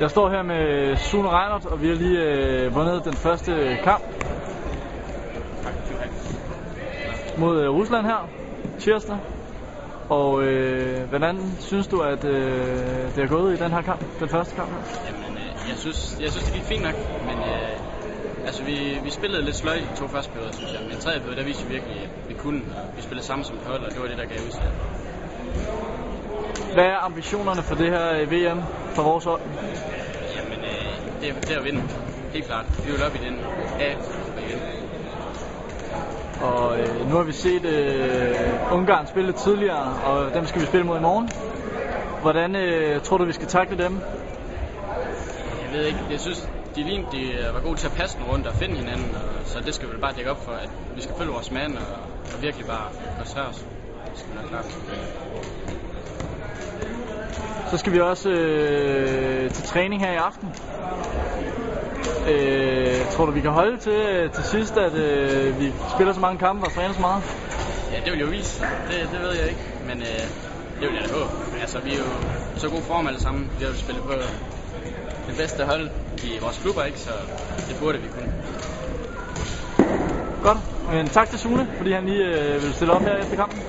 Jeg står her med Sune Reinhardt, og vi har lige øh, vundet den første kamp mod øh, Rusland her tirsdag. Og øh, hvordan synes du, at øh, det er gået i den her kamp, den første kamp her? Jamen, øh, jeg, synes, jeg synes, det gik fint nok, men øh, altså, vi, vi spillede lidt sløjt i to første perioder, synes jeg. Men i tredje periode, der viste vi virkelig, at vi kunne, og vi spillede sammen som et hold, og det var det, der gav udslag. Hvad er ambitionerne for det her øh, VM for vores hold? Jamen, øh, det, er, det er at vinde. Helt klart. Vi vil op i den A igen. Og øh, nu har vi set øh, Ungarn spille lidt tidligere, og dem skal vi spille mod i morgen. Hvordan øh, tror du, vi skal takle dem? Jeg ved ikke, jeg synes, de lignede, de øh, var gode til at passe den rundt og finde hinanden, og, så det skal vi bare dække op for, at vi skal følge vores mand og, og virkelig bare koncentrere os. Det skal vi nok klare. Så skal vi også øh, til træning her i aften. Øh, tror du, vi kan holde til til sidst, at øh, vi spiller så mange kampe og træner så meget? Ja, det vil jo vise. Det, det ved jeg ikke, men øh, det vil jeg da håbe. Altså, vi er jo så god form alle sammen. Vi har jo spillet på det bedste hold i vores klubber, ikke? Så det burde vi kunne. Godt. Men tak til Sune, fordi han lige øh, vil stille op her efter kampen.